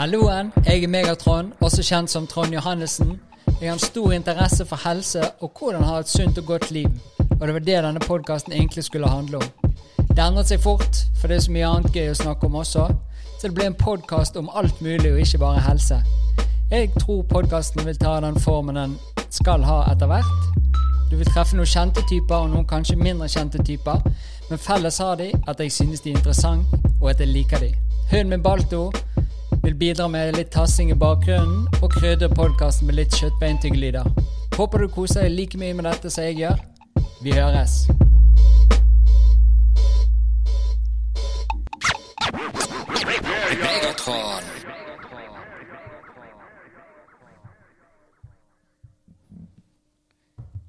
Jeg er Megatron, også kjent som Trond Johannessen. Jeg har en stor interesse for helse og hvordan ha et sunt og godt liv. Og det var det denne podkasten egentlig skulle handle om. Det endret seg fort, for det er så mye annet gøy å snakke om også. Så det ble en podkast om alt mulig, og ikke bare helse. Jeg tror podkasten vil ta den formen den skal ha etter hvert. Du vil treffe noen kjente typer, og noen kanskje mindre kjente typer. Men felles har de at jeg synes de er interessante, og at jeg liker de. Hunden min Balto vil bidra med litt tassing i bakgrunnen, og krydre podkasten med litt kjøttbeintygelyder. Håper du koser deg like mye med dette som jeg gjør. Vi høres.